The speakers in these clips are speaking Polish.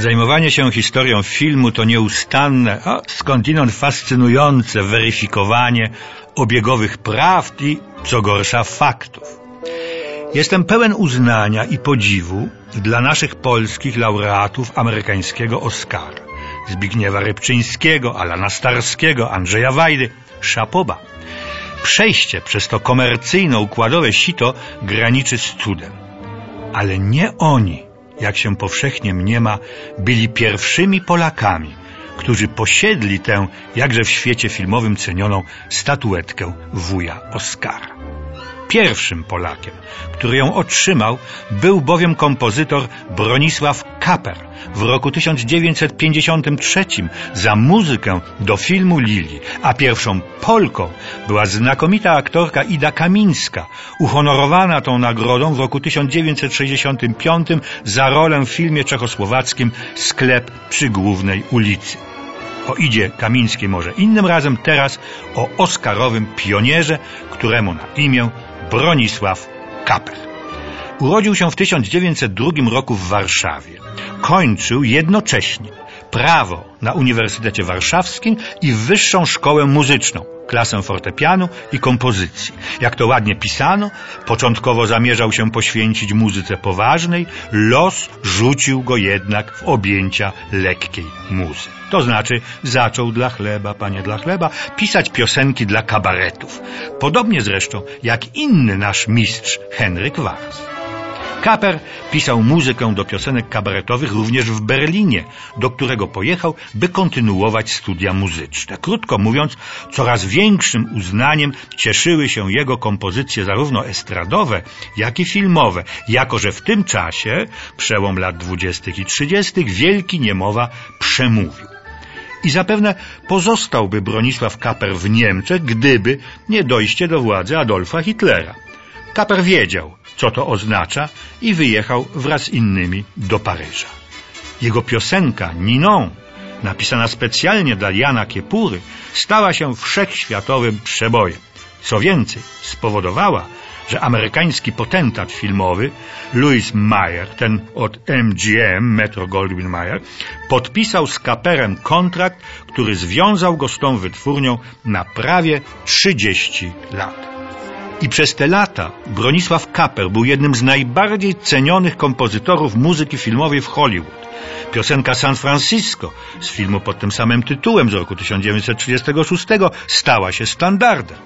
Zajmowanie się historią filmu to nieustanne, a skądinąd fascynujące weryfikowanie obiegowych prawd i, co gorsza, faktów. Jestem pełen uznania i podziwu dla naszych polskich laureatów amerykańskiego Oscara. Zbigniewa Rybczyńskiego, Alana Starskiego, Andrzeja Wajdy, Szapoba. Przejście przez to komercyjno-układowe sito graniczy z cudem. Ale nie oni jak się powszechnie mniema, byli pierwszymi Polakami, którzy posiedli tę, jakże w świecie filmowym cenioną, statuetkę wuja Oscara. Pierwszym Polakiem, który ją otrzymał, był bowiem kompozytor Bronisław Kaper w roku 1953 za muzykę do filmu Lili, a pierwszą Polką była znakomita aktorka Ida Kamińska, uhonorowana tą nagrodą w roku 1965 za rolę w filmie czechosłowackim Sklep przy głównej ulicy. O Idzie Kamińskiej może innym razem, teraz o oscarowym pionierze, któremu na imię Bronisław Kaper. Urodził się w 1902 roku w Warszawie. Kończył jednocześnie prawo na Uniwersytecie Warszawskim i Wyższą Szkołę Muzyczną, klasę fortepianu i kompozycji. Jak to ładnie pisano, początkowo zamierzał się poświęcić muzyce poważnej, los rzucił go jednak w objęcia lekkiej muzy. To znaczy zaczął dla chleba, panie dla chleba, pisać piosenki dla kabaretów. Podobnie zresztą jak inny nasz mistrz Henryk Wars. Kaper pisał muzykę do piosenek kabaretowych również w Berlinie, do którego pojechał, by kontynuować studia muzyczne. Krótko mówiąc, coraz większym uznaniem cieszyły się jego kompozycje zarówno estradowe, jak i filmowe, jako że w tym czasie, przełom lat dwudziestych i trzydziestych, wielki niemowa przemówił. I zapewne pozostałby Bronisław Kaper w Niemczech, gdyby nie dojście do władzy Adolfa Hitlera. Kaper wiedział, co to oznacza i wyjechał wraz z innymi do Paryża. Jego piosenka Ninon, napisana specjalnie dla Jana Kiepury, stała się wszechświatowym przebojem. Co więcej, spowodowała, że amerykański potentat filmowy Louis Mayer, ten od MGM, Metro Goldwyn Mayer, podpisał z Kaperem kontrakt, który związał go z tą wytwórnią na prawie 30 lat. I przez te lata Bronisław Kaper był jednym z najbardziej cenionych kompozytorów muzyki filmowej w Hollywood. Piosenka San Francisco z filmu pod tym samym tytułem z roku 1936 stała się standardem.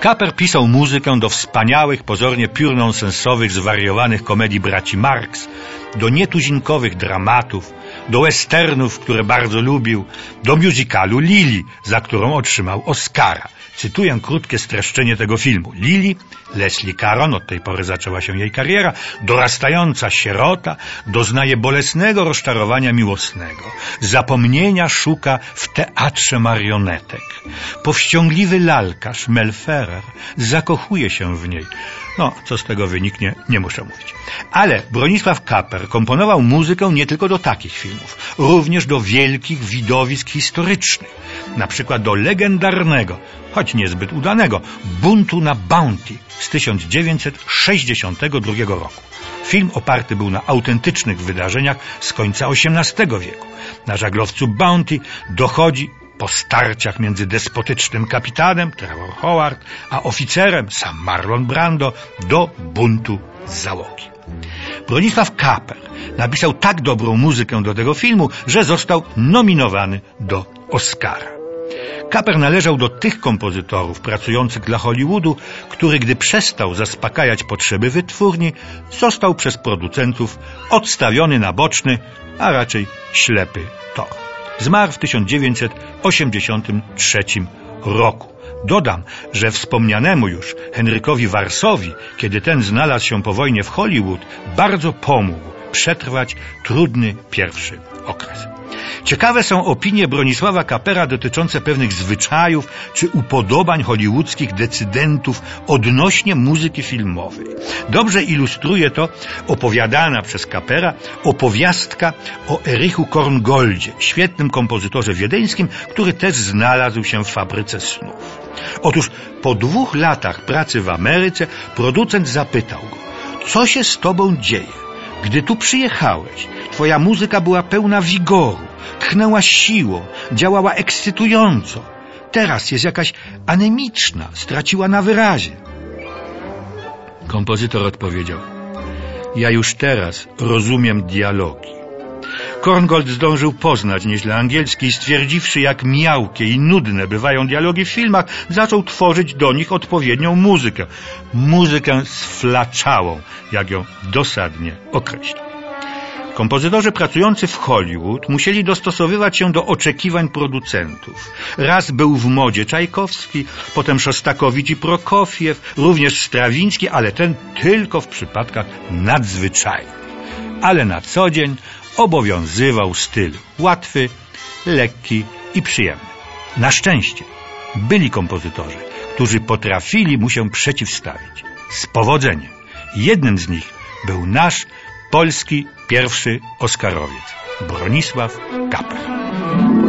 Kaper pisał muzykę do wspaniałych, pozornie piórnonsensowych, zwariowanych komedii braci Marx, do nietuzinkowych dramatów, do westernów, które bardzo lubił, do musicalu Lili, za którą otrzymał Oscara. Cytuję krótkie streszczenie tego filmu. Lili, Leslie Caron, od tej pory zaczęła się jej kariera, dorastająca sierota, doznaje bolesnego rozczarowania miłosnego. Zapomnienia szuka w teatrze marionetek. Powściągliwy lalkarz Mel Ferrer zakochuje się w niej. No, co z tego wyniknie, nie muszę mówić. Ale Bronisław Kaper komponował muzykę nie tylko do takich filmów, również do wielkich widowisk historycznych. Na przykład do legendarnego, choć niezbyt udanego, Buntu na Bounty z 1962 roku. Film oparty był na autentycznych wydarzeniach z końca XVIII wieku. Na żaglowcu Bounty dochodzi po starciach między despotycznym kapitanem Trevor Howard a oficerem sam Marlon Brando do buntu załogi. Bronisław Kaper napisał tak dobrą muzykę do tego filmu, że został nominowany do Oscara. Kaper należał do tych kompozytorów pracujących dla Hollywoodu, który gdy przestał zaspokajać potrzeby wytwórni, został przez producentów odstawiony na boczny, a raczej ślepy tor. Zmarł w 1983 roku. Dodam, że wspomnianemu już Henrykowi Warsowi, kiedy ten znalazł się po wojnie w Hollywood, bardzo pomógł przetrwać trudny pierwszy okres. Ciekawe są opinie Bronisława Kapera dotyczące pewnych zwyczajów czy upodobań hollywoodzkich decydentów odnośnie muzyki filmowej. Dobrze ilustruje to opowiadana przez Kapera opowiastka o Erichu Korngoldzie, świetnym kompozytorze wiedeńskim, który też znalazł się w fabryce snów. Otóż po dwóch latach pracy w Ameryce producent zapytał go, co się z tobą dzieje? Gdy tu przyjechałeś, twoja muzyka była pełna wigoru, tchnęła siłą, działała ekscytująco. Teraz jest jakaś anemiczna, straciła na wyrazie. Kompozytor odpowiedział: Ja już teraz rozumiem dialogi. Korngold zdążył poznać nieźle angielski i stwierdziwszy, jak miałkie i nudne bywają dialogi w filmach, zaczął tworzyć do nich odpowiednią muzykę. Muzykę sflaczałą, jak ją dosadnie określił. Kompozytorzy pracujący w Hollywood musieli dostosowywać się do oczekiwań producentów. Raz był w modzie Czajkowski, potem Szostakowicz i Prokofiew, również Strawiński, ale ten tylko w przypadkach nadzwyczajnych. Ale na co dzień obowiązywał styl łatwy, lekki i przyjemny. Na szczęście byli kompozytorzy, którzy potrafili mu się przeciwstawić. Z powodzeniem. Jednym z nich był nasz polski pierwszy Oskarowiec, Bronisław Kapel.